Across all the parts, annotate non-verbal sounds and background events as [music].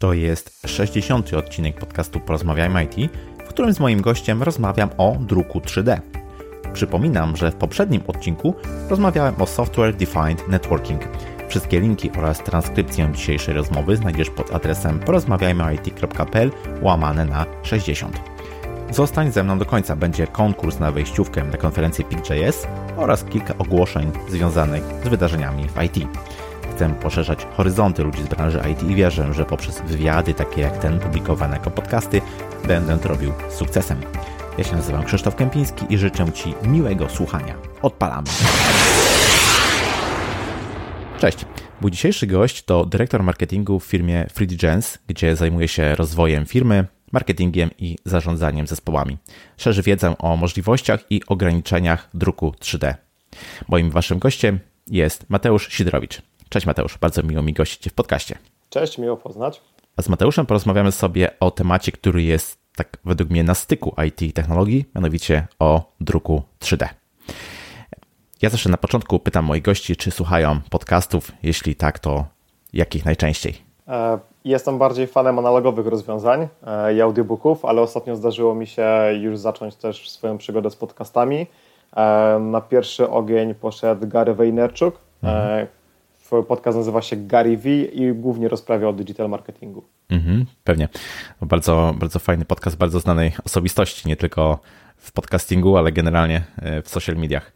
To jest 60. odcinek podcastu Porozmawiajmy IT, w którym z moim gościem rozmawiam o druku 3D. Przypominam, że w poprzednim odcinku rozmawiałem o Software Defined Networking. Wszystkie linki oraz transkrypcję dzisiejszej rozmowy znajdziesz pod adresem porozmawiajmyit.pl łamane na 60. Zostań ze mną do końca. Będzie konkurs na wejściówkę na konferencję PIC.js oraz kilka ogłoszeń związanych z wydarzeniami w IT. Chcę poszerzać horyzonty ludzi z branży IT i wierzę, że poprzez wywiady takie jak ten publikowane jako podcasty będę to robił z sukcesem. Ja się nazywam Krzysztof Kępiński i życzę Ci miłego słuchania. Odpalamy. Cześć. Mój dzisiejszy gość to dyrektor marketingu w firmie FreeDgens, gdzie zajmuje się rozwojem firmy, marketingiem i zarządzaniem zespołami. Szerzy wiedzę o możliwościach i ograniczeniach druku 3D. Moim waszym gościem jest Mateusz Sidrowicz. Cześć Mateusz, bardzo miło mi gościć w podcaście. Cześć, miło poznać. A z Mateuszem porozmawiamy sobie o temacie, który jest tak według mnie na styku IT i technologii, mianowicie o druku 3D. Ja zawsze na początku pytam moich gości, czy słuchają podcastów. Jeśli tak, to jakich najczęściej? E, jestem bardziej fanem analogowych rozwiązań e, i audiobooków, ale ostatnio zdarzyło mi się już zacząć też swoją przygodę z podcastami. E, na pierwszy ogień poszedł Gary Vaynerchuk. Mhm. Podcast nazywa się Gary V i głównie rozprawia o digital marketingu. Mhm, pewnie. Bardzo, bardzo fajny podcast, bardzo znanej osobistości, nie tylko w podcastingu, ale generalnie w social mediach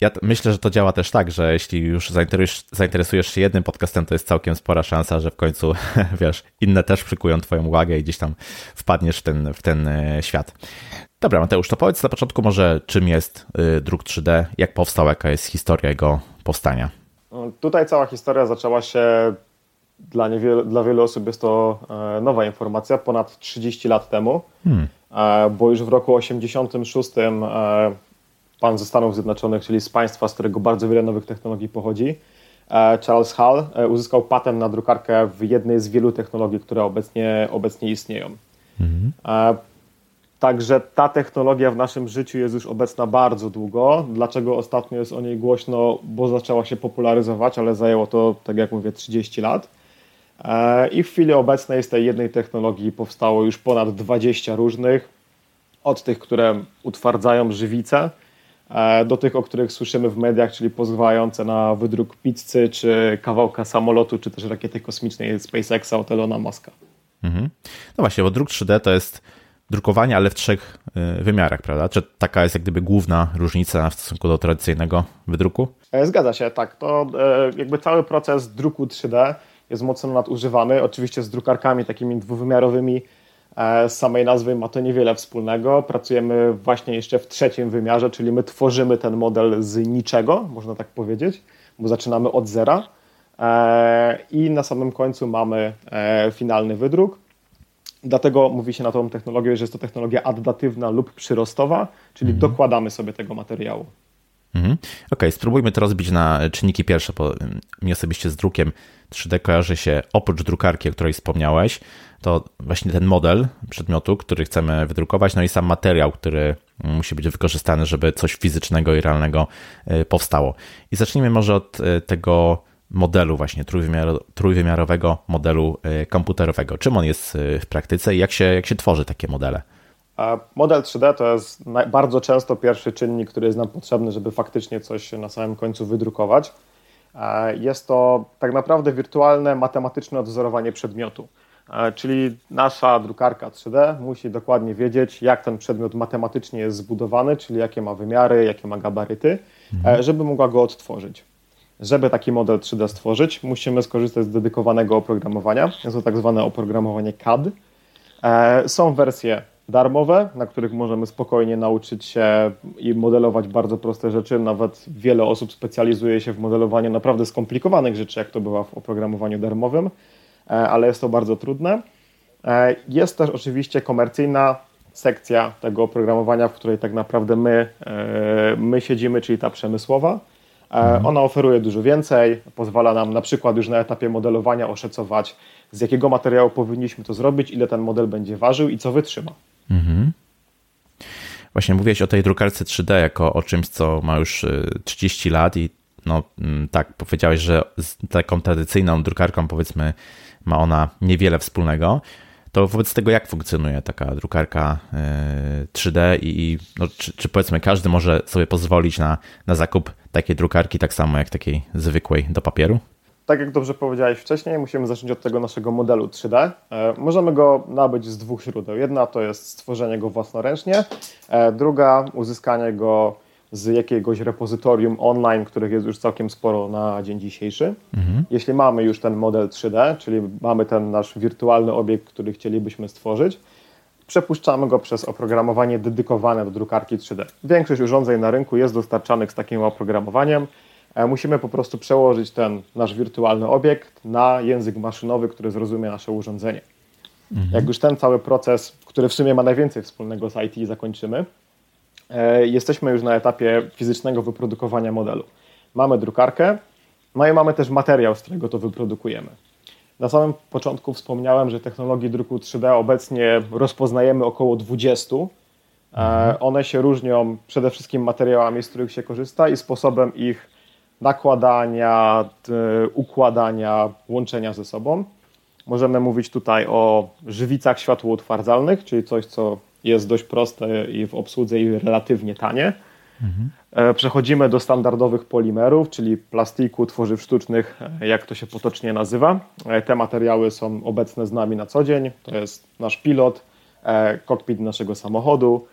ja myślę, że to działa też tak, że jeśli już zainteresujesz, zainteresujesz się jednym podcastem, to jest całkiem spora szansa, że w końcu, [laughs] wiesz, inne też przykują Twoją uwagę i gdzieś tam wpadniesz w ten, w ten e, świat. Dobra, Mateusz, to powiedz na początku może, czym jest y, druk 3D, jak powstał, jaka jest historia jego powstania. No, tutaj cała historia zaczęła się dla, dla wielu osób jest to e, nowa informacja, ponad 30 lat temu, hmm. E, bo już w roku 86 pan ze Stanów Zjednoczonych, czyli z państwa, z którego bardzo wiele nowych technologii pochodzi. E, Charles Hall e, uzyskał patent na drukarkę w jednej z wielu technologii, które obecnie, obecnie istnieją. Mhm. E, także ta technologia w naszym życiu jest już obecna bardzo długo. Dlaczego ostatnio jest o niej głośno? Bo zaczęła się popularyzować, ale zajęło to, tak jak mówię, 30 lat. I w chwili obecnej z tej jednej technologii powstało już ponad 20 różnych. Od tych, które utwardzają żywicę, E, do tych, o których słyszymy w mediach, czyli pozwalające na wydruk pizzy, czy kawałka samolotu, czy też rakiety kosmicznej SpaceXa od Elona Muska. Mhm. No właśnie, bo druk 3D to jest drukowanie, ale w trzech y, wymiarach, prawda? Czy taka jest jak gdyby główna różnica w stosunku do tradycyjnego wydruku? E, zgadza się, tak. To e, jakby cały proces druku 3D jest mocno nadużywany, oczywiście z drukarkami takimi dwuwymiarowymi E, z samej nazwy ma to niewiele wspólnego. Pracujemy właśnie jeszcze w trzecim wymiarze, czyli my tworzymy ten model z niczego, można tak powiedzieć, bo zaczynamy od zera i na samym końcu mamy finalny wydruk. Dlatego mówi się na tą technologię, że jest to technologia addatywna lub przyrostowa, czyli mhm. dokładamy sobie tego materiału. Mhm. Okej, okay, spróbujmy to rozbić na czynniki pierwsze, bo mi osobiście z drukiem 3D kojarzy się oprócz drukarki, o której wspomniałeś, to właśnie ten model przedmiotu, który chcemy wydrukować, no i sam materiał, który musi być wykorzystany, żeby coś fizycznego i realnego y, powstało. I zacznijmy może od y, tego modelu właśnie trójwymiarowego modelu y, komputerowego. Czym on jest w praktyce i jak się, jak się tworzy takie modele? Model 3D to jest bardzo często pierwszy czynnik, który jest nam potrzebny, żeby faktycznie coś na samym końcu wydrukować. Jest to tak naprawdę wirtualne, matematyczne odwzorowanie przedmiotu. Czyli nasza drukarka 3D musi dokładnie wiedzieć, jak ten przedmiot matematycznie jest zbudowany, czyli jakie ma wymiary, jakie ma gabaryty, mhm. żeby mogła go odtworzyć. Żeby taki model 3D stworzyć, musimy skorzystać z dedykowanego oprogramowania. Jest to tak zwane oprogramowanie CAD. E, są wersje darmowe, na których możemy spokojnie nauczyć się i modelować bardzo proste rzeczy. Nawet wiele osób specjalizuje się w modelowaniu naprawdę skomplikowanych rzeczy, jak to bywa w oprogramowaniu darmowym, e, ale jest to bardzo trudne. E, jest też oczywiście komercyjna sekcja tego oprogramowania, w której tak naprawdę my, my siedzimy, czyli ta przemysłowa. Mhm. Ona oferuje dużo więcej, pozwala nam na przykład już na etapie modelowania oszacować, z jakiego materiału powinniśmy to zrobić, ile ten model będzie ważył i co wytrzyma. Mhm. Właśnie mówiłeś o tej drukarce 3D jako o czymś, co ma już 30 y, lat i no mm, tak, powiedziałeś, że z taką tradycyjną drukarką powiedzmy ma ona niewiele wspólnego. To wobec tego jak funkcjonuje taka drukarka 3D i no, czy, czy, powiedzmy każdy może sobie pozwolić na, na zakup takiej drukarki tak samo jak takiej zwykłej do papieru? tak jak dobrze powiedziałeś wcześniej, musimy zacząć od tego naszego modelu 3D. E, możemy go nabyć z dwóch źródeł. Jedna to jest stworzenie go własnoręcznie, e, druga uzyskanie go z jakiegoś repozytorium online, których jest już całkiem sporo na dzień dzisiejszy. Mhm. Jeśli mamy już ten model 3D, czyli mamy ten nasz wirtualny obiekt, który chcielibyśmy stworzyć, przepuszczamy go przez oprogramowanie dedykowane do drukarki 3D. Większość urządzeń na rynku jest dostarczanych z takim oprogramowaniem. E, musimy po prostu przełożyć ten nasz wirtualny obiekt na język maszynowy, który zrozumie nasze urządzenie. Mhm. Jak już ten cały proces, który w sumie ma najwięcej wspólnego z IT, zakończymy, jesteśmy już na etapie fizycznego wyprodukowania modelu. Mamy drukarkę, no i mamy też materiał, z którego to wyprodukujemy. Na samym początku wspomniałem, że technologii druku 3D obecnie rozpoznajemy około 20. E, mhm. One się różnią przede wszystkim materiałami, z których się korzysta i sposobem ich nakładania, układania, łączenia ze sobą. Możemy mówić tutaj o żywicach światłoutwardzalnych, czyli coś, co jest dość proste i w obsłudze i relatywnie tanie. Mhm. E, przechodzimy do standardowych polimerów, czyli plastiku, tworzyw sztucznych, e, jak to się potocznie nazywa. E, te materiały są obecne z nami na co dzień. To jest nasz pilot, kokpit naszego samochodu,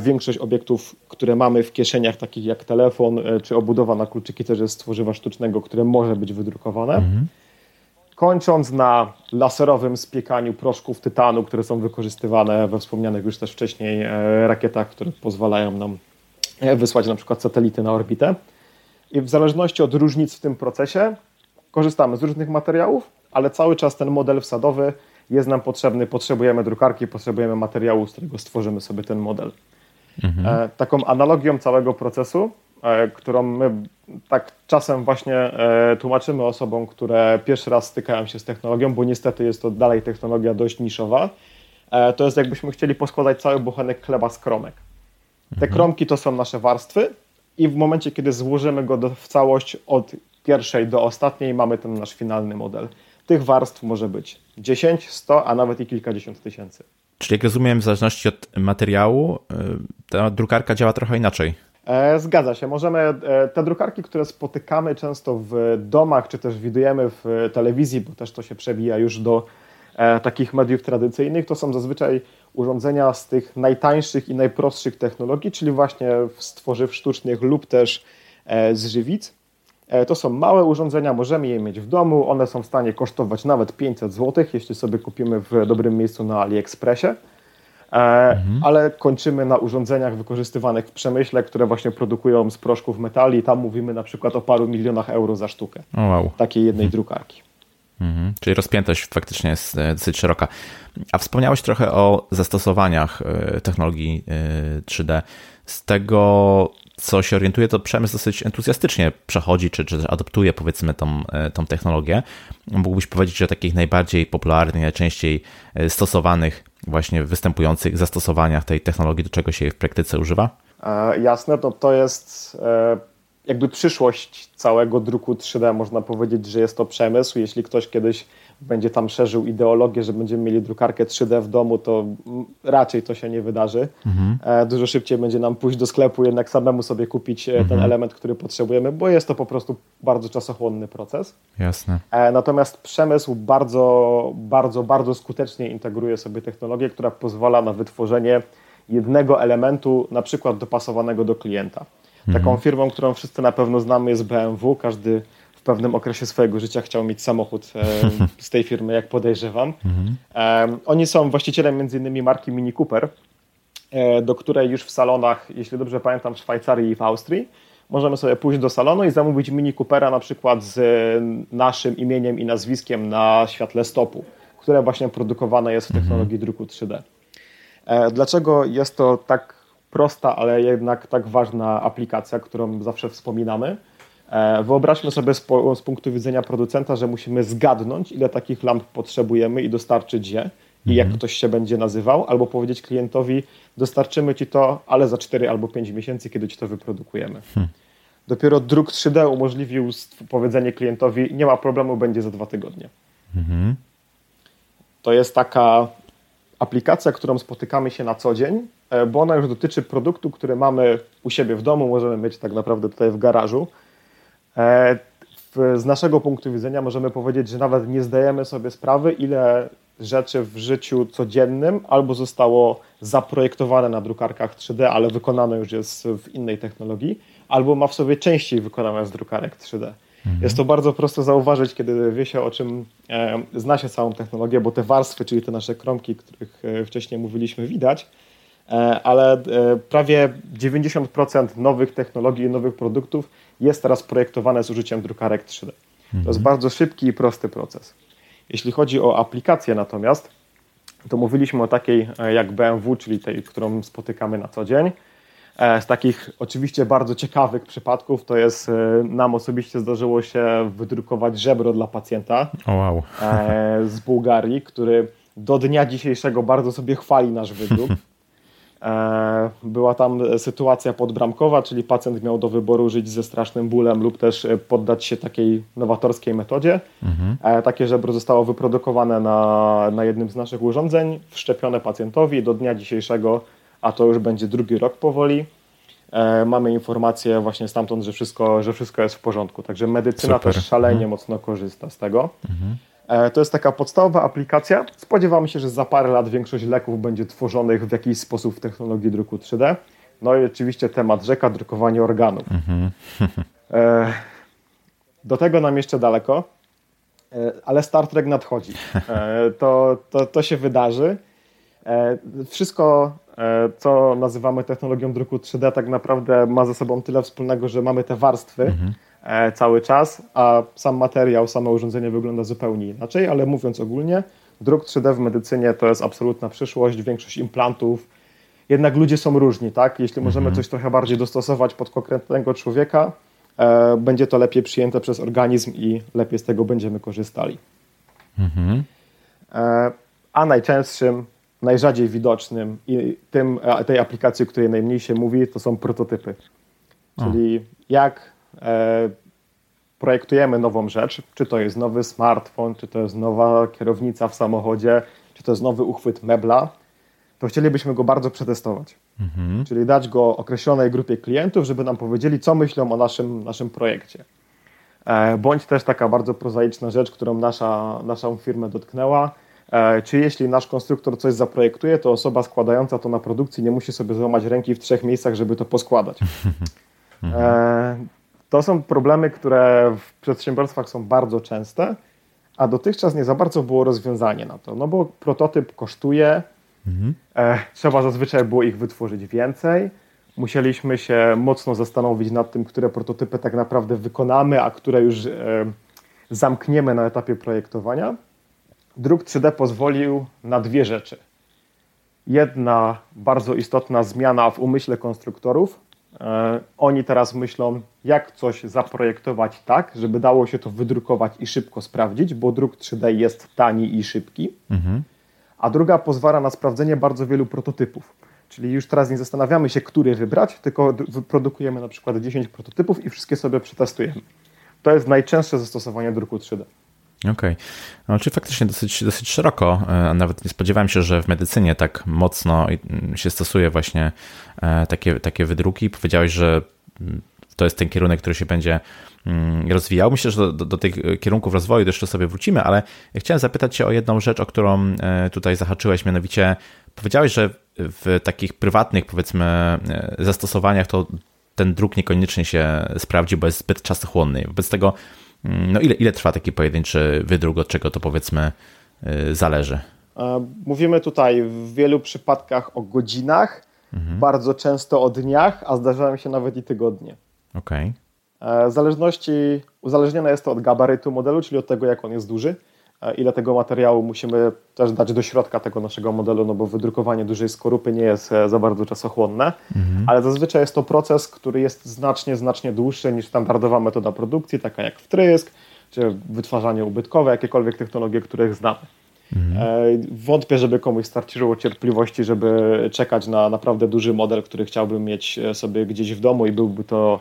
większość obiektów, które mamy w kieszeniach, takich jak telefon czy obudowa na kluczyki, też jest z tworzywa sztucznego, które może być wydrukowane. Mhm. Kończąc na laserowym spiekaniu proszków tytanu, które są wykorzystywane we wspomnianych już też wcześniej e, rakietach, które pozwalają nam wysłać na przykład satelity na orbitę. I w zależności od różnic w tym procesie korzystamy z różnych materiałów, ale cały czas ten model wsadowy jest nam potrzebny, potrzebujemy drukarki, potrzebujemy materiału, z którego stworzymy sobie ten model. Mhm. E, taką analogią całego procesu, e, którą my tak czasem właśnie e, tłumaczymy osobom, które pierwszy raz stykają się z technologią, bo niestety jest to dalej technologia dość niszowa, to jest jakbyśmy chcieli poskładać cały bochenek chleba z kromek. Te mhm. kromki to są nasze warstwy i w momencie, kiedy złożymy go do, w całość od pierwszej do ostatniej, mamy ten nasz finalny model. Tych warstw może być 10, 100, a nawet i kilkadziesiąt tysięcy. Czyli jak rozumiem, w zależności od materiału, ta drukarka działa trochę inaczej. E, zgadza się. Możemy e, te drukarki, które spotykamy często w domach, czy też widujemy w telewizji, bo też to się przewija już do e, takich mediów tradycyjnych, to są zazwyczaj urządzenia z tych najtańszych i najprostszych technologii, czyli właśnie z tworzyw sztucznych lub też z żywic. To są małe urządzenia, możemy je mieć w domu, one są w stanie kosztować nawet 500 zł, jeśli sobie kupimy w dobrym miejscu na AliExpressie. E, mhm. Ale kończymy na urządzeniach wykorzystywanych w przemyśle, które właśnie produkują z proszków metali. Tam mówimy na przykład o paru milionach euro za sztukę. wow. Takiej jednej mhm. drukarki. Mhm. Czyli rozpiętość faktycznie jest e, dosyć szeroka. A wspomniałeś trochę o zastosowaniach technologii 3D. Z tego co się orientuje, to przemysł dosyć entuzjastycznie przechodzi, czy, czy adoptuje powiedzmy tą, e, tą technologię. Mógłbyś powiedzieć o takich najbardziej popularnych, najczęściej e, stosowanych, właśnie występujących zastosowaniach tej technologii, do czego się jej w praktyce używa? E, jasne, to to jest e, jakby przyszłość całego druku 3D. Można powiedzieć, że jest to przemysł. Jeśli ktoś kiedyś będzie tam szerzył ideologię, że będziemy mieli drukarkę 3D w domu, to raczej to się nie wydarzy. Mhm. E, dużo szybciej będzie nam pójść do sklepu, jednak samemu sobie kupić e, mhm. ten element, który potrzebujemy, bo jest to po prostu bardzo czasochłonny proces. Jasne. E, natomiast przemysł bardzo, bardzo, bardzo skutecznie integruje sobie technologię, która pozwala na wytworzenie jednego elementu, na przykład dopasowanego do klienta. Taką mhm. firmą, którą wszyscy na pewno znamy jest BMW. Każdy pewnym okresie swojego życia chciał mieć samochód z tej firmy, jak podejrzewam. Oni są właścicielem między innymi marki Mini Cooper, e, do której już w salonach, jeśli dobrze pamiętam, w Szwajcarii i w Austrii, możemy sobie pójść do salonu i zamówić Mini Coopera na przykład z naszym imieniem i nazwiskiem na świetle stopu, które właśnie produkowane jest w mhm. technologii druku 3D. E, dlaczego jest to tak prosta, ale jednak tak ważna aplikacja, którą zawsze wspominamy? E, wyobraźmy sobie z, z, punktu widzenia producenta, że musimy zgadnąć, ile takich lamp potrzebujemy i dostarczyć je i jak mhm. ktoś się będzie nazywał, albo powiedzieć klientowi, dostarczymy ci to, ale za 4 albo 5 miesięcy, kiedy ci to wyprodukujemy. Hmm. Dopiero druk 3D umożliwił powiedzenie klientowi, nie ma problemu, będzie za dwa tygodnie. Mhm. to jest taka aplikacja, którą spotykamy się na co dzień, e, bo ona już dotyczy produktu, który mamy u siebie w domu, możemy mieć tak naprawdę tutaj w garażu. E, z naszego punktu widzenia możemy powiedzieć, że nawet nie zdajemy sobie sprawy, ile rzeczy w życiu codziennym albo zostało zaprojektowane na drukarkach 3D, ale wykonane już jest w innej technologii, albo ma w sobie częściej wykonane z drukarek 3D. Mhm. Jest to bardzo prosto zauważyć, kiedy wie się o czym e, zna się całą technologię, bo te warstwy, czyli te nasze kromki, których e, wcześniej mówiliśmy, widać, ale e, prawie 90% nowych technologii i nowych produktów jest teraz projektowane z użyciem drukarek 3D. To jest mhm. bardzo szybki i prosty proces. Jeśli chodzi o aplikację natomiast, to mówiliśmy o takiej e, jak BMW, czyli tej, którą spotykamy na co dzień. E, z takich oczywiście bardzo ciekawych przypadków to jest, e, nam osobiście zdarzyło się wydrukować żebro dla pacjenta oh wow. z Bułgarii, który do dnia dzisiejszego bardzo sobie chwali nasz wydruk. [laughs] E, była tam sytuacja podbramkowa, czyli pacjent miał do wyboru żyć ze strasznym bólem lub też e, poddać się takiej nowatorskiej metodzie. Mhm. E, takie żebro zostało wyprodukowane na, na jednym z naszych urządzeń, wszczepione pacjentowi do dnia dzisiejszego, a to już będzie drugi rok powoli. Mamy informację właśnie stamtąd, że wszystko, że wszystko jest w porządku. Także medycyna Super. też szalenie mhm. mocno korzysta z tego. Mhm. E, to jest taka podstawowa aplikacja. Spodziewamy się, że za parę lat większość leków będzie tworzonych w jakiś sposób w technologii druku 3D. No i oczywiście temat rzeka, drukowanie organów. E, do tego nam jeszcze daleko, e, ale Star Trek nadchodzi. To, to, to się wydarzy. Wszystko, co nazywamy technologią druku 3D, tak naprawdę ma ze sobą tyle wspólnego, że mamy te warstwy. Mhm E, cały czas, a sam materiał, samo urządzenie wygląda zupełnie inaczej, ale mówiąc ogólnie, druk 3D w medycynie to jest absolutna przyszłość, większość implantów. Jednak ludzie są różni, tak? Jeśli możemy mhm. coś trochę bardziej dostosować pod konkretnego człowieka, e, będzie to lepiej przyjęte przez organizm i lepiej z tego będziemy korzystali. Mhm. E, a najczęstszym, najrzadziej widocznym i tym, tej aplikacji, o której najmniej się mówi, to są prototypy. Czyli jak E, projektujemy nową rzecz, czy to jest nowy smartfon, czy to jest nowa kierownica w samochodzie, czy to jest nowy uchwyt mebla, to chcielibyśmy go bardzo przetestować. Mhm. Czyli dać go określonej grupie klientów, żeby nam powiedzieli, co myślą o naszym, naszym projekcie. E, bądź też taka bardzo prozaiczna rzecz, którą nasza, naszą firmę dotknęła, czy jeśli nasz konstruktor coś zaprojektuje, to osoba składająca to na produkcji nie musi sobie złamać ręki w trzech miejscach, żeby to poskładać. Mhm. [laughs] To są problemy, które w przedsiębiorstwach są bardzo częste, a dotychczas nie za bardzo było rozwiązanie na to, no bo prototyp kosztuje, mhm. e, trzeba zazwyczaj było ich wytworzyć więcej, musieliśmy się mocno zastanowić nad tym, które prototypy tak naprawdę wykonamy, a które już e, zamkniemy na etapie projektowania. Druk 3D pozwolił na dwie rzeczy. Jedna bardzo istotna zmiana w umyśle konstruktorów, E, oni teraz myślą, jak coś zaprojektować tak, żeby dało się to wydrukować i szybko sprawdzić, bo druk 3D jest tani i szybki. Mhm. A druga pozwala na sprawdzenie bardzo wielu prototypów. Czyli już teraz nie zastanawiamy się, który wybrać, tylko wyprodukujemy na przykład 10 prototypów i wszystkie sobie przetestujemy. To jest najczęstsze zastosowanie druku 3D. Okej. Okay. No, czyli faktycznie dosyć, dosyć szeroko. E, Nawet nie spodziewałem się, że w medycynie tak mocno mm, się stosuje właśnie e, takie, takie wydruki. Powiedziałeś, że mm, to jest ten kierunek, który się będzie mm, rozwijał. Myślę, że do, do, do tych kierunków rozwoju jeszcze sobie wrócimy, ale chciałem zapytać Cię o jedną rzecz, o którą e, tutaj zahaczyłeś, mianowicie powiedziałeś, że w takich prywatnych, powiedzmy, zastosowaniach to ten druk niekoniecznie się sprawdzi, bo jest zbyt czasochłonny. Wobec tego no ile, ile trwa taki pojedynczy wydruk, od czego to powiedzmy y, zależy? E, mówimy tutaj w wielu przypadkach o godzinach, mhm. bardzo często o dniach, a zdarzają się nawet i tygodnie. Okej. Okay. E, w zależności, uzależnione jest to od gabarytu modelu, czyli od tego, jak on jest duży. E, ile tego materiału musimy też dać do środka tego naszego modelu, no bo wydrukowanie dużej skorupy nie jest e, za bardzo czasochłonne, mhm. ale zazwyczaj jest to proces, który jest znacznie, znacznie dłuższy niż standardowa metoda produkcji, taka jak wtrysk, czy wytwarzanie ubytkowe, jakiekolwiek technologie, których znamy. Mhm. E, wątpię, żeby komuś starczyło cierpliwości, żeby czekać na naprawdę duży model, który chciałbym mieć sobie gdzieś w domu i byłby to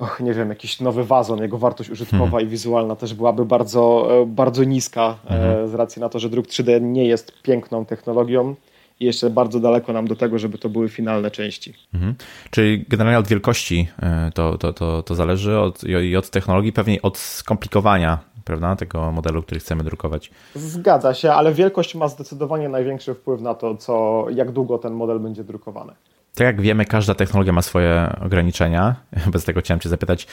och, nie wiem, jakiś nowy wazon, jego wartość użytkowa hmm. i wizualna też byłaby bardzo, e, bardzo niska hmm. z racji na to, że druk 3D nie jest piękną technologią i jeszcze bardzo daleko nam do tego, żeby to były finalne części. Mhm. Czyli generalnie od wielkości e, to, to, to, to zależy od, i od technologii, pewnie od skomplikowania prawda, tego modelu, który chcemy drukować. Zgadza się, ale wielkość ma zdecydowanie największy wpływ na to, co, jak długo ten model będzie drukowany. Tak jak wiemy, każda technologia ma swoje ograniczenia. [laughs] Bez tego chciałem Cię zapytać,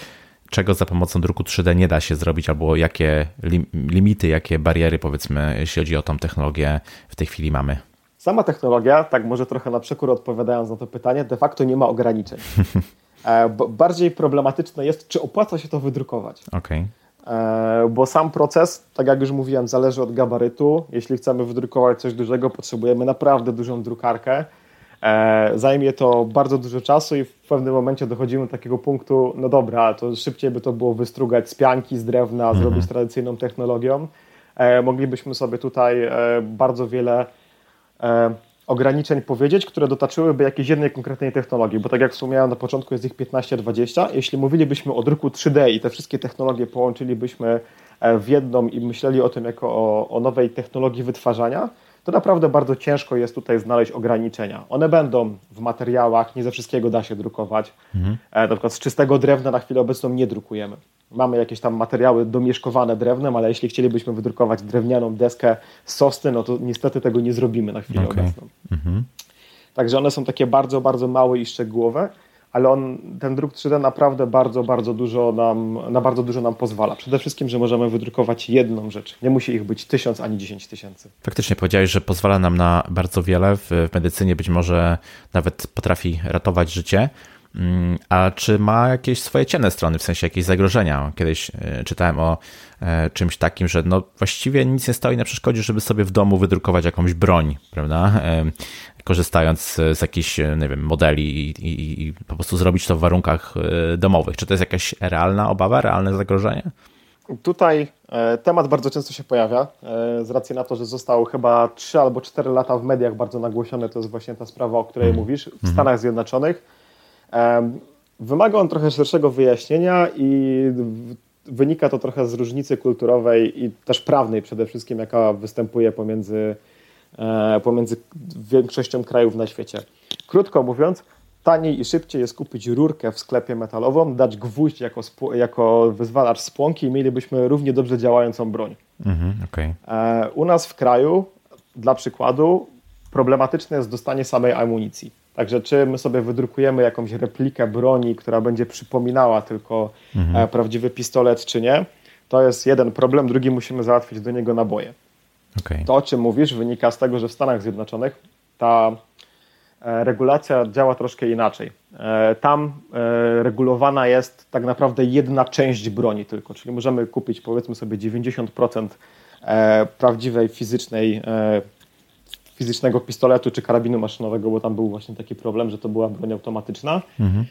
czego za pomocą druku 3D nie da się zrobić, albo jakie limity, jakie bariery, powiedzmy, jeśli chodzi o tą technologię, w tej chwili mamy? Sama technologia, tak może trochę na przekór odpowiadając na to pytanie, de facto nie ma ograniczeń. [laughs] E, bardziej problematyczne jest, czy opłaca się to wydrukować. Okay. E, bo sam proces, tak jak już mówiłem, zależy od gabarytu. Jeśli chcemy wydrukować coś dużego, potrzebujemy naprawdę dużą drukarkę. E, zajmie to bardzo dużo czasu i w pewnym momencie dochodzimy do takiego punktu, no dobra, to szybciej by to było wystrugać z pianki, z drewna, mhm. zrobić tradycyjną technologią. Moglibyśmy sobie tutaj bardzo wiele e, ograniczeń powiedzieć, które dotyczyłyby jakiejś jednej konkretnej technologii, bo tak jak wspomniałem na początku jest ich 15-20. Jeśli mówilibyśmy o druku 3D i te wszystkie technologie połączylibyśmy e, w jedną i myśleli o tym jako o, o nowej technologii wytwarzania, to naprawdę bardzo ciężko jest tutaj znaleźć ograniczenia. One będą w materiałach, nie ze wszystkiego da się drukować. Mhm. E, na przykład z czystego drewna na chwilę obecną nie drukujemy. Mamy jakieś tam materiały domieszkowane drewnem, ale jeśli chcielibyśmy wydrukować drewnianą deskę z sosny, no to niestety tego nie zrobimy na chwilę okay. obecną. Mhm. Także one są takie bardzo, bardzo małe i szczegółowe ale on, ten druk 3D naprawdę bardzo, bardzo dużo nam, na bardzo dużo nam pozwala. Przede wszystkim, że możemy wydrukować jedną rzecz. Nie musi ich być tysiąc ani dziesięć tysięcy. Faktycznie powiedziałeś, że pozwala nam na bardzo wiele. W, w medycynie być może nawet potrafi ratować życie. Mm, a czy ma jakieś swoje ciemne strony, w sensie jakieś zagrożenia? Kiedyś e, czytałem o e, czymś takim, że no właściwie nic nie stoi na przeszkodzie, żeby sobie w domu wydrukować jakąś broń, prawda? E, korzystając z jakichś, nie wiem, modeli i, i, i po prostu zrobić to w warunkach domowych. Czy to jest jakaś realna obawa, realne zagrożenie? Tutaj temat bardzo często się pojawia, z racji na to, że został chyba 3 albo 4 lata w mediach bardzo nagłośniony, to jest właśnie ta sprawa, o której mm. mówisz, w mm. Stanach Zjednoczonych Wymaga on trochę szerszego wyjaśnienia i wynika to trochę z różnicy kulturowej i też prawnej przede wszystkim, jaka występuje pomiędzy, e, pomiędzy większością krajów na świecie. Krótko mówiąc, taniej i szybciej jest kupić rurkę w sklepie metalową, dać gwóźdź jako, jako wyzwalacz spłonki i mielibyśmy równie dobrze działającą broń. Mhm, okay. E, u nas w kraju, dla przykładu, problematyczne jest dostanie samej amunicji. Także czy my sobie wydrukujemy jakąś replikę broni, która będzie przypominała tylko mhm. E, prawdziwy pistolet, czy nie, to jest jeden problem, drugi musimy załatwić do niego naboje. Okay. To, o czym mówisz, wynika z tego, że w Stanach Zjednoczonych ta e, regulacja działa troszkę inaczej. E, tam regulowana jest tak naprawdę jedna część broni tylko, czyli możemy kupić powiedzmy sobie 90% prawdziwej fizycznej fizycznego pistoletu czy karabinu maszynowego, bo tam był właśnie taki problem, że to była broń automatyczna. Mhm.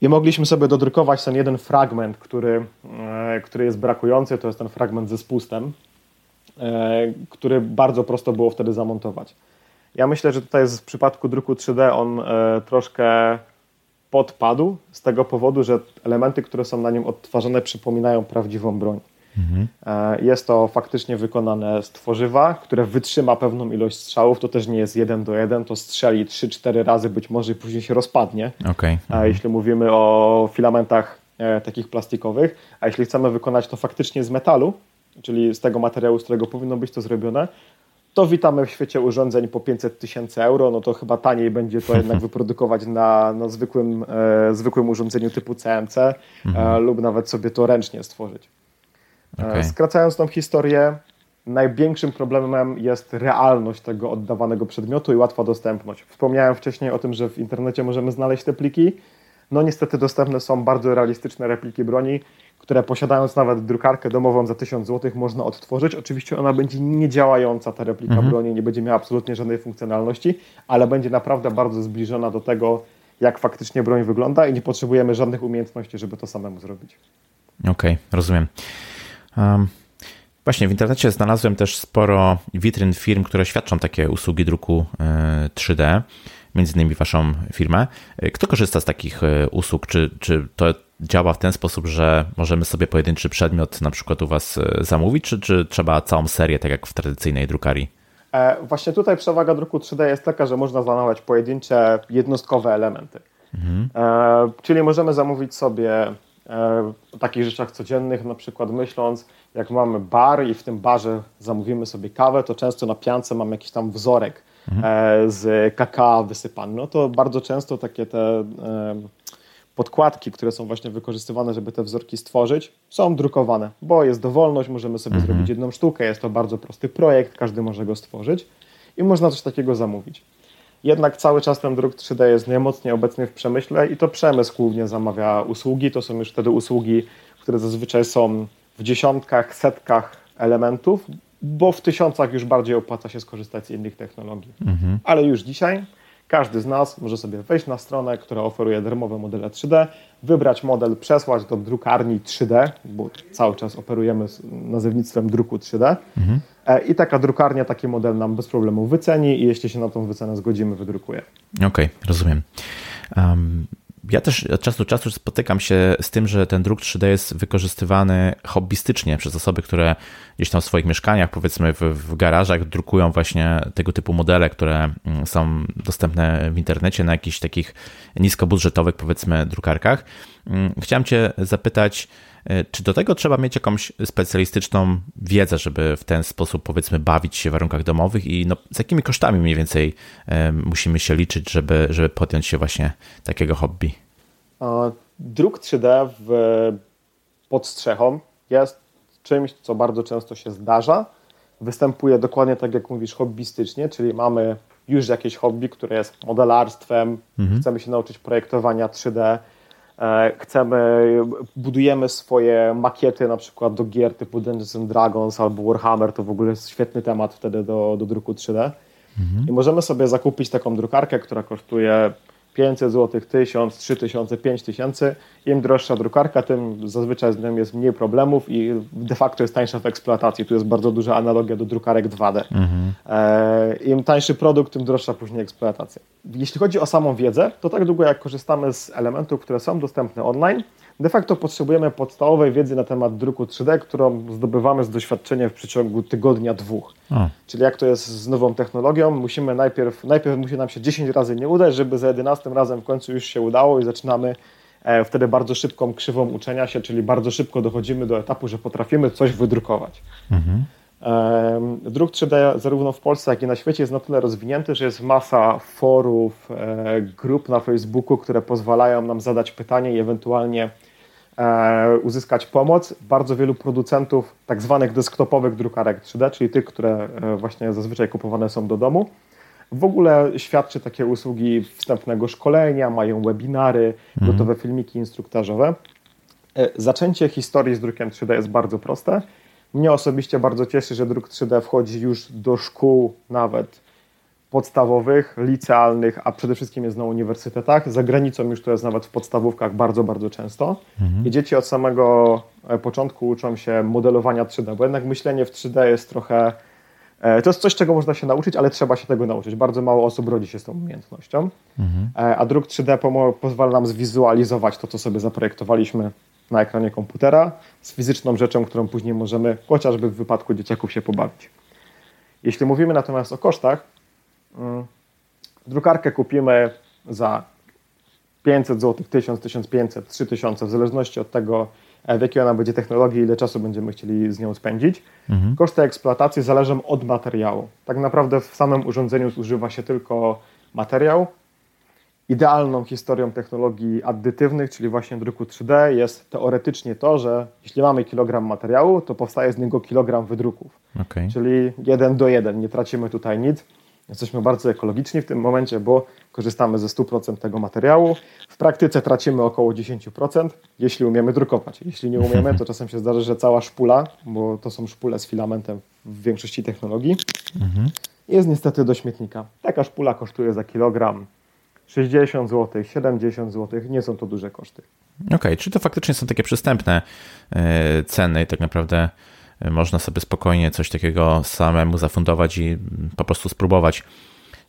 I mogliśmy sobie dodrukować ten jeden fragment, który, e, który jest brakujący, to jest ten fragment ze spustem, e, który bardzo prosto było wtedy zamontować. Ja myślę, że tutaj w przypadku druku 3D on e, troszkę podpadł z tego powodu, że elementy, które są na nim odtwarzane przypominają prawdziwą broń. Mhm. Jest to faktycznie wykonane z tworzywa, które wytrzyma pewną ilość strzałów. To też nie jest jeden do jeden, to strzeli 3-4 razy być może i później się rozpadnie. Okay. Mhm. Jeśli mówimy o filamentach e, takich plastikowych, a jeśli chcemy wykonać to faktycznie z metalu, czyli z tego materiału, z którego powinno być to zrobione, to witamy w świecie urządzeń po 500 tysięcy euro, no to chyba taniej będzie to jednak [laughs] wyprodukować na, na zwykłym, e, zwykłym urządzeniu typu CMC e, mhm. e, lub nawet sobie to ręcznie stworzyć. Okay. Skracając tą historię, największym problemem jest realność tego oddawanego przedmiotu i łatwa dostępność. Wspomniałem wcześniej o tym, że w internecie możemy znaleźć te pliki. No niestety dostępne są bardzo realistyczne repliki broni, które posiadając nawet drukarkę domową za 1000 zł można odtworzyć. Oczywiście ona będzie niedziałająca, ta replika mhm. broni, nie będzie miała absolutnie żadnej funkcjonalności, ale będzie naprawdę bardzo zbliżona do tego, jak faktycznie broń wygląda i nie potrzebujemy żadnych umiejętności, żeby to samemu zrobić. Okej, okay, rozumiem. Um, właśnie w internecie znalazłem też sporo witryn firm, które świadczą takie usługi druku 3D, e, między innymi waszą firmę. E, kto korzysta z takich e, usług? Czy, czy to działa w ten sposób, że możemy sobie pojedynczy przedmiot na przykład u Was zamówić, czy, czy trzeba całą serię, tak jak w tradycyjnej drukarii? Właśnie tutaj przewaga druku 3D jest taka, że można zamawiać pojedyncze, jednostkowe elementy. Mhm. Czyli możemy zamówić sobie o takich rzeczach codziennych, na przykład myśląc, jak mamy bar i w tym barze zamówimy sobie kawę, to często na piance mamy jakiś tam wzorek mhm. E, z kakao wysypany. No to bardzo często takie te e, podkładki, które są właśnie wykorzystywane, żeby te wzorki stworzyć, są drukowane, bo jest dowolność, możemy sobie mhm. zrobić jedną sztukę, jest to bardzo prosty projekt, każdy może go stworzyć i można coś takiego zamówić. Jednak cały czas ten druk 3D jest najmocniej obecny w przemyśle i to przemysł głównie zamawia usługi. To są już wtedy usługi, które zazwyczaj są w dziesiątkach, setkach elementów, bo w tysiącach już bardziej opłaca się skorzystać z innych technologii. Mhm. Ale już dzisiaj każdy z nas może sobie wejść na stronę, która oferuje darmowe modele 3D, wybrać model, przesłać do drukarni 3D, bo cały czas operujemy nazewnictwem druku 3D. Mhm. E, I taka drukarnia taki model nam bez problemu wyceni i jeśli się na tą wycenę zgodzimy, wydrukuje. Okej, okay, rozumiem. Um, ja też od czasu do czasu spotykam się z tym, że ten druk 3D jest wykorzystywany hobbystycznie przez osoby, które gdzieś tam w swoich mieszkaniach, powiedzmy w, w garażach, drukują właśnie tego typu modele, które mm, są dostępne w internecie na jakichś takich niskobudżetowych, powiedzmy, drukarkach. Mm, chciałem Cię zapytać, e, czy do tego trzeba mieć jakąś specjalistyczną wiedzę, żeby w ten sposób, powiedzmy, bawić się w warunkach domowych i no, z jakimi kosztami mniej więcej musimy się liczyć, żeby, żeby podjąć się właśnie takiego hobby? Druk 3D w, pod strzechą jest czymś, co bardzo często się zdarza. Występuje dokładnie tak, jak mówisz, hobbystycznie, czyli mamy już jakieś hobby, które jest modelarstwem, mhm. chcemy się nauczyć projektowania 3D, e, chcemy, budujemy swoje makiety na przykład do gier typu Dungeons and Dragons albo Warhammer, to w ogóle jest świetny temat wtedy do, do druku 3D. Mhm. I możemy sobie zakupić taką drukarkę, która kosztuje 500 zł, 1000, 3000, 5000. Im droższa drukarka, tym zazwyczaj z nią jest mniej problemów i de facto jest tańsza w eksploatacji. Tu jest bardzo duża analogia do drukarek 2D. Mhm. E, Im tańszy produkt, tym droższa później eksploatacja. Jeśli chodzi o samą wiedzę, to tak długo jak korzystamy z elementów, które są dostępne online, de facto potrzebujemy podstawowej wiedzy na temat druku 3D, którą zdobywamy z doświadczenia w przeciągu tygodnia, dwóch. A. Czyli jak to jest z nową technologią, musimy najpierw, najpierw musi nam się 10 razy nie udać, żeby za 11 razem w końcu już się udało i zaczynamy e, wtedy bardzo szybką krzywą uczenia się, czyli bardzo szybko dochodzimy do etapu, że potrafimy coś wydrukować. Mhm. Druk 3D zarówno w Polsce, jak i na świecie jest na tyle rozwinięty, że jest masa forów, e, grup na Facebooku, które pozwalają nam zadać pytanie i ewentualnie uzyskać pomoc. Bardzo wielu producentów tak zwanych desktopowych drukarek 3D, czyli tych, które e, właśnie zazwyczaj kupowane są do domu, w ogóle świadczy takie usługi wstępnego szkolenia, mają webinary, mhm. gotowe filmiki instruktażowe. Zaczęcie historii z drukiem 3D jest bardzo proste. Mnie osobiście bardzo cieszy, że druk 3D wchodzi już do szkół nawet podstawowych, licealnych, a przede wszystkim jest na uniwersytetach. Za granicą już to jest nawet w podstawówkach bardzo, bardzo często. Mhm. I dzieci od samego e, początku uczą się modelowania 3D, bo jednak myślenie w 3D jest trochę. E, to jest coś, czego można się nauczyć, ale trzeba się tego nauczyć. Bardzo mało osób rodzi się z tą umiejętnością. Mhm. E, a druk 3D pozwala nam zwizualizować to, co sobie zaprojektowaliśmy na ekranie komputera z fizyczną rzeczą, którą później możemy chociażby w wypadku dzieciaków się pobawić. Jeśli mówimy natomiast o kosztach, drukarkę kupimy za 500 zł, 1000, 1500, 3000, w zależności od tego, w jakiej ona będzie technologii, ile czasu będziemy chcieli z nią spędzić. Mhm. Koszty eksploatacji zależą od materiału. Tak naprawdę w samym urządzeniu zużywa się tylko materiał, Idealną historią technologii addytywnych, czyli właśnie druku 3D, jest teoretycznie to, że jeśli mamy kilogram materiału, to powstaje z niego kilogram wydruków. Okay. Czyli jeden do jeden, nie tracimy tutaj nic. Jesteśmy bardzo ekologiczni w tym momencie, bo korzystamy ze 100% tego materiału. W praktyce tracimy około 10%, jeśli umiemy drukować. Jeśli nie umiemy, to czasem się zdarzy, że cała szpula, bo to są szpule z filamentem w większości technologii, jest niestety do śmietnika. Taka szpula kosztuje za kilogram 60 zł, 70 zł, nie są to duże koszty. Okej, okay, czy to faktycznie są takie przystępne e, ceny i tak naprawdę można sobie spokojnie coś takiego samemu zafundować i po prostu spróbować.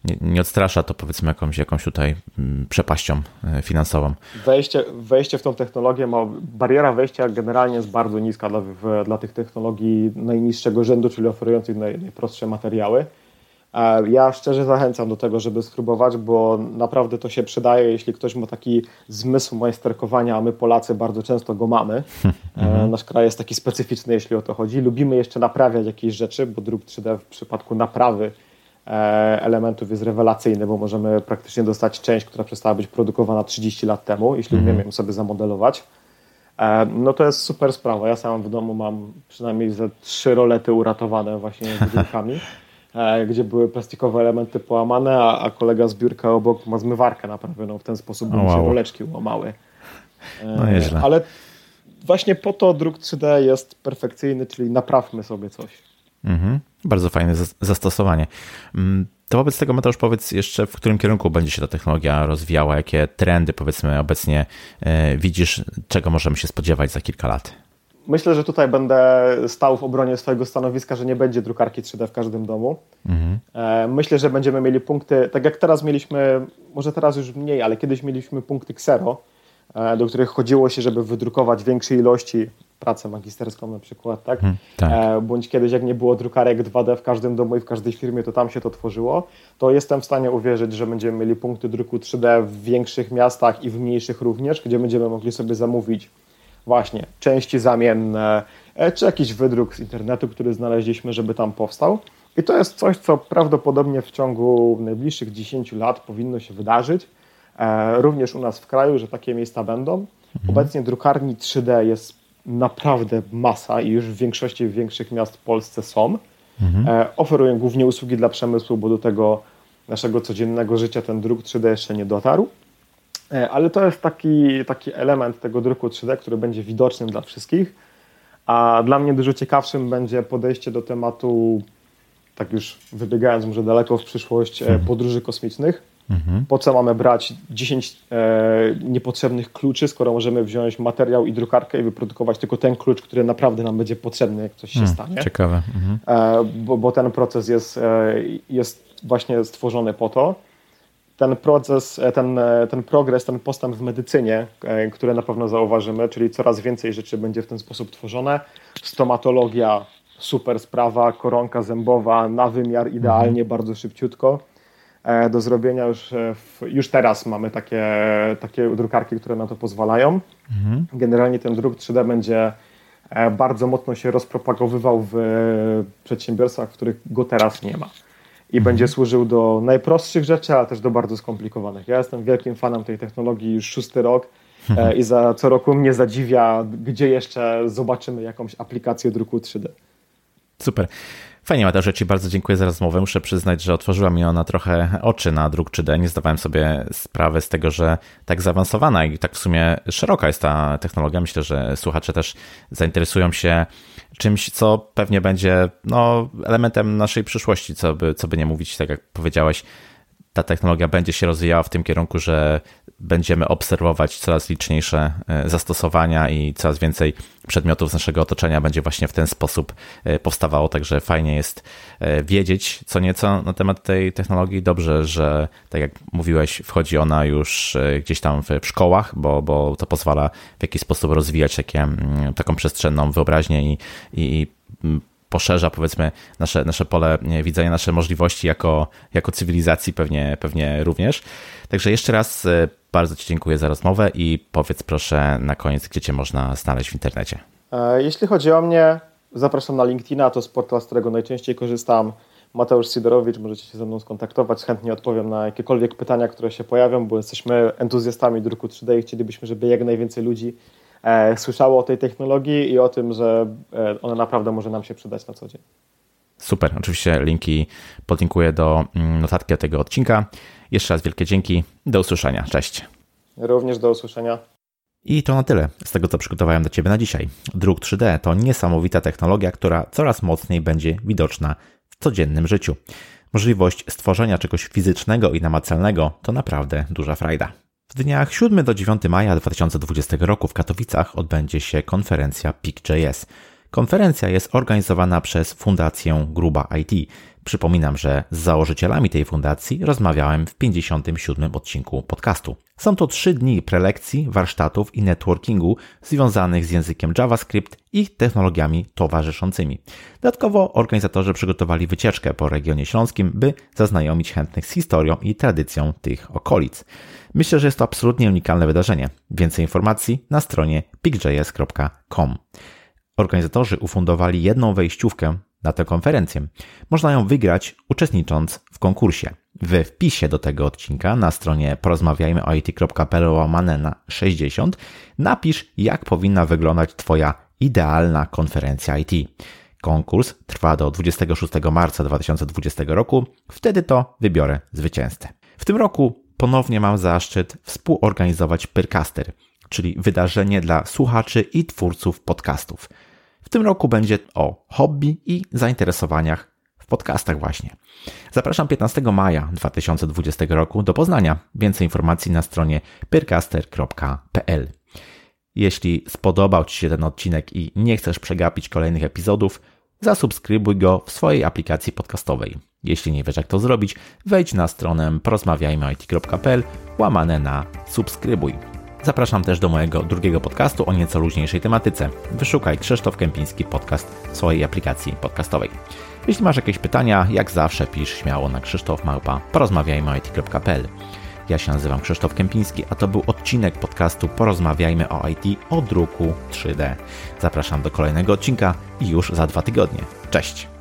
nie, nie odstrasza to powiedzmy jakąś, jakąś tutaj mm, przepaścią e, finansową. Wejście, wejście w tą technologię, ma, bariera wejścia generalnie jest bardzo niska dla, w, dla tych technologii najniższego rzędu, czyli oferujących naj, najprostsze materiały. Ja szczerze zachęcam do tego, żeby spróbować, bo naprawdę to się przydaje, jeśli ktoś ma taki zmysł majsterkowania, a my Polacy bardzo często go mamy. [laughs] Mhm. Nasz kraj jest taki specyficzny, jeśli o to chodzi. Lubimy jeszcze naprawiać jakieś rzeczy, bo druk 3D w przypadku naprawy e, elementów jest rewelacyjny, bo możemy praktycznie dostać część, która przestała być produkowana 30 lat temu, jeśli mhm. umiemy ją sobie zamodelować. E, no to jest super sprawa. Ja sam w domu mam przynajmniej ze trzy rolety uratowane właśnie [laughs] drukami. E, gdzie były plastikowe elementy połamane, a, a kolega z biurka obok ma zmywarkę naprawioną w ten sposób, by wow. się roleczki łamały. No nieźle. Ale właśnie po to druk 3D jest perfekcyjny, czyli naprawmy sobie coś. Mhm. Bardzo fajne zastosowanie. Mm, to wobec tego, Mateusz, powiedz jeszcze, w którym kierunku będzie się ta technologia rozwijała, jakie trendy, powiedzmy, obecnie e, widzisz, czego możemy się spodziewać za kilka lat? Myślę, że tutaj będę stał w obronie swojego stanowiska, że nie będzie drukarki 3D w każdym domu. Mhm. E, myślę, że będziemy mieli punkty, tak jak teraz mieliśmy, może teraz już mniej, ale kiedyś mieliśmy punkty Xero, e, do których chodziło się, żeby wydrukować większej ilości pracę magisterską na przykład, tak? Hmm, tak. E, bądź kiedyś jak nie było drukarek 2D w każdym domu i w każdej firmie, to tam się to tworzyło, to jestem w stanie uwierzyć, że będziemy mieli punkty druku 3D w większych miastach i w mniejszych również, gdzie będziemy mogli sobie zamówić właśnie części zamienne, e, czy jakiś wydruk z internetu, który znaleźliśmy, żeby tam powstał. I to jest coś, co prawdopodobnie w ciągu najbliższych 10 lat powinno się wydarzyć. E, również u nas w kraju, że takie miejsca będą. Mhm. Obecnie drukarni 3D jest naprawdę masa i już w większości większych miast w Polsce są. Mhm. E, oferują głównie usługi dla przemysłu, bo do tego naszego codziennego życia ten druk 3D jeszcze nie dotarł. E, ale to jest taki, taki element tego druku 3D, który będzie widocznym dla wszystkich. A dla mnie dużo ciekawszym będzie podejście do tematu, tak już wybiegając może daleko w przyszłość, e, mhm. podróży kosmicznych. Mhm. Po co mamy brać 10 e, niepotrzebnych kluczy, skoro możemy wziąć materiał i drukarkę i wyprodukować tylko ten klucz, który naprawdę nam będzie potrzebny, jak coś się hmm, stanie. Ciekawe. Mhm. E, bo, bo, ten proces jest, e, jest właśnie stworzony po to ten proces, e, ten, e, ten progres, ten postęp w medycynie, e, który na pewno zauważymy, czyli coraz więcej rzeczy będzie w ten sposób tworzone. Stomatologia, super sprawa, koronka zębowa na wymiar idealnie, mhm. bardzo szybciutko do zrobienia. Już, już teraz mamy takie, takie drukarki, które na to pozwalają. Mhm. Generalnie ten druk 3D będzie bardzo mocno się rozpropagowywał w przedsiębiorstwach, w których go teraz nie ma i będzie służył do najprostszych rzeczy, ale też do bardzo skomplikowanych. Ja jestem wielkim fanem tej technologii już szósty rok e, i za co roku mnie zadziwia, gdzie jeszcze zobaczymy jakąś aplikację druku 3D. Super. Fajnie, Mateusz, Ci bardzo dziękuję za rozmowę. Muszę przyznać, że otworzyła mi ona trochę oczy na druk 3D. Nie zdawałem sobie sprawy z tego, że tak zaawansowana i tak w sumie szeroka jest ta technologia. Myślę, że słuchacze też zainteresują się czymś, co pewnie będzie no, elementem naszej przyszłości, co by, co by nie mówić, tak jak powiedziałeś ta technologia będzie się rozwijała w tym kierunku, że będziemy obserwować coraz liczniejsze e, zastosowania i coraz więcej przedmiotów z naszego otoczenia będzie właśnie w ten sposób e, powstawało. Także fajnie jest e, wiedzieć co nieco na temat tej technologii. Dobrze, że tak jak mówiłeś, wchodzi ona już gdzieś tam w szkołach, bo, bo to pozwala w jakiś sposób rozwijać takie, mm, taką przestrzenną wyobraźnię i, i poszerza powiedzmy nasze, nasze pole widzenia, nasze możliwości jako, jako cywilizacji pewnie, pewnie również. Także jeszcze raz e, bardzo Ci dziękuję za rozmowę i powiedz proszę na koniec, gdzie Cię można znaleźć w internecie. E, jeśli chodzi o mnie, zapraszam na LinkedIna, to jest portal, z którego najczęściej korzystam. Mateusz Sidorowicz, możecie się ze mną skontaktować, chętnie odpowiem na jakiekolwiek pytania, które się pojawią, bo jesteśmy entuzjastami druku 3D i chcielibyśmy, żeby jak najwięcej ludzi słyszało o tej technologii i o tym, że e, ona naprawdę może nam się przydać na co dzień. Super, oczywiście linki podlinkuję do mm, notatki tego odcinka. Jeszcze raz wielkie dzięki, do usłyszenia, cześć. Również do usłyszenia. I to na tyle z tego, co przygotowałem dla Ciebie na dzisiaj. Druk 3D to niesamowita technologia, która coraz mocniej będzie widoczna w codziennym życiu. Możliwość stworzenia czegoś fizycznego i namacalnego to naprawdę duża frajda. W dniach 7 do 9 maja 2020 roku w Katowicach odbędzie się konferencja PIC.js. Konferencja jest organizowana przez Fundację Gruba IT. Przypominam, że z założycielami tej fundacji rozmawiałem w 57 odcinku podcastu. Są to trzy dni prelekcji, warsztatów i networkingu związanych z językiem JavaScript i technologiami towarzyszącymi. Dodatkowo organizatorzy przygotowali wycieczkę po regionie śląskim, by zaznajomić chętnych z historią i tradycją tych okolic. Myślę, że jest to absolutnie unikalne wydarzenie. Więcej informacji na stronie pigjs.com. Organizatorzy ufundowali jedną wejściówkę na tę konferencję. Można ją wygrać uczestnicząc w konkursie. We wpisie do tego odcinka na stronie porozmawiajmy o it.pl łamane na 60 napisz jak powinna wyglądać Twoja idealna konferencja IT. Konkurs trwa do 26 marca 2020 roku, wtedy to wybiorę zwycięzcę. W tym roku ponownie mam zaszczyt współorganizować Pyrcaster, czyli wydarzenie dla słuchaczy i twórców podcastów. W tym roku będzie o hobby i zainteresowaniach w podcastach właśnie. Zapraszam 15 maja 2020 roku do Poznania. Więcej informacji na stronie pyrcaster.pl. Jeśli spodobał Ci się ten odcinek i nie chcesz przegapić kolejnych epizodów, zasubskrybuj go w swojej aplikacji podcastowej. Jeśli nie wiesz jak to zrobić, wejdź na stronę porozmawiajmyit.pl łamane na subskrybuj. Zapraszam też do mojego drugiego podcastu o nieco luźniejszej tematyce. Wyszukaj Krzysztof Kępiński podcast w swojej aplikacji podcastowej. Jeśli masz jakieś pytania, jak zawsze pisz śmiało na krzysztofmałpa porozmawiajmy.it.pl Ja się nazywam Krzysztof Kępiński, a to był odcinek podcastu Porozmawiajmy o IT o druku 3D. Zapraszam do kolejnego odcinka już za dwa tygodnie. Cześć!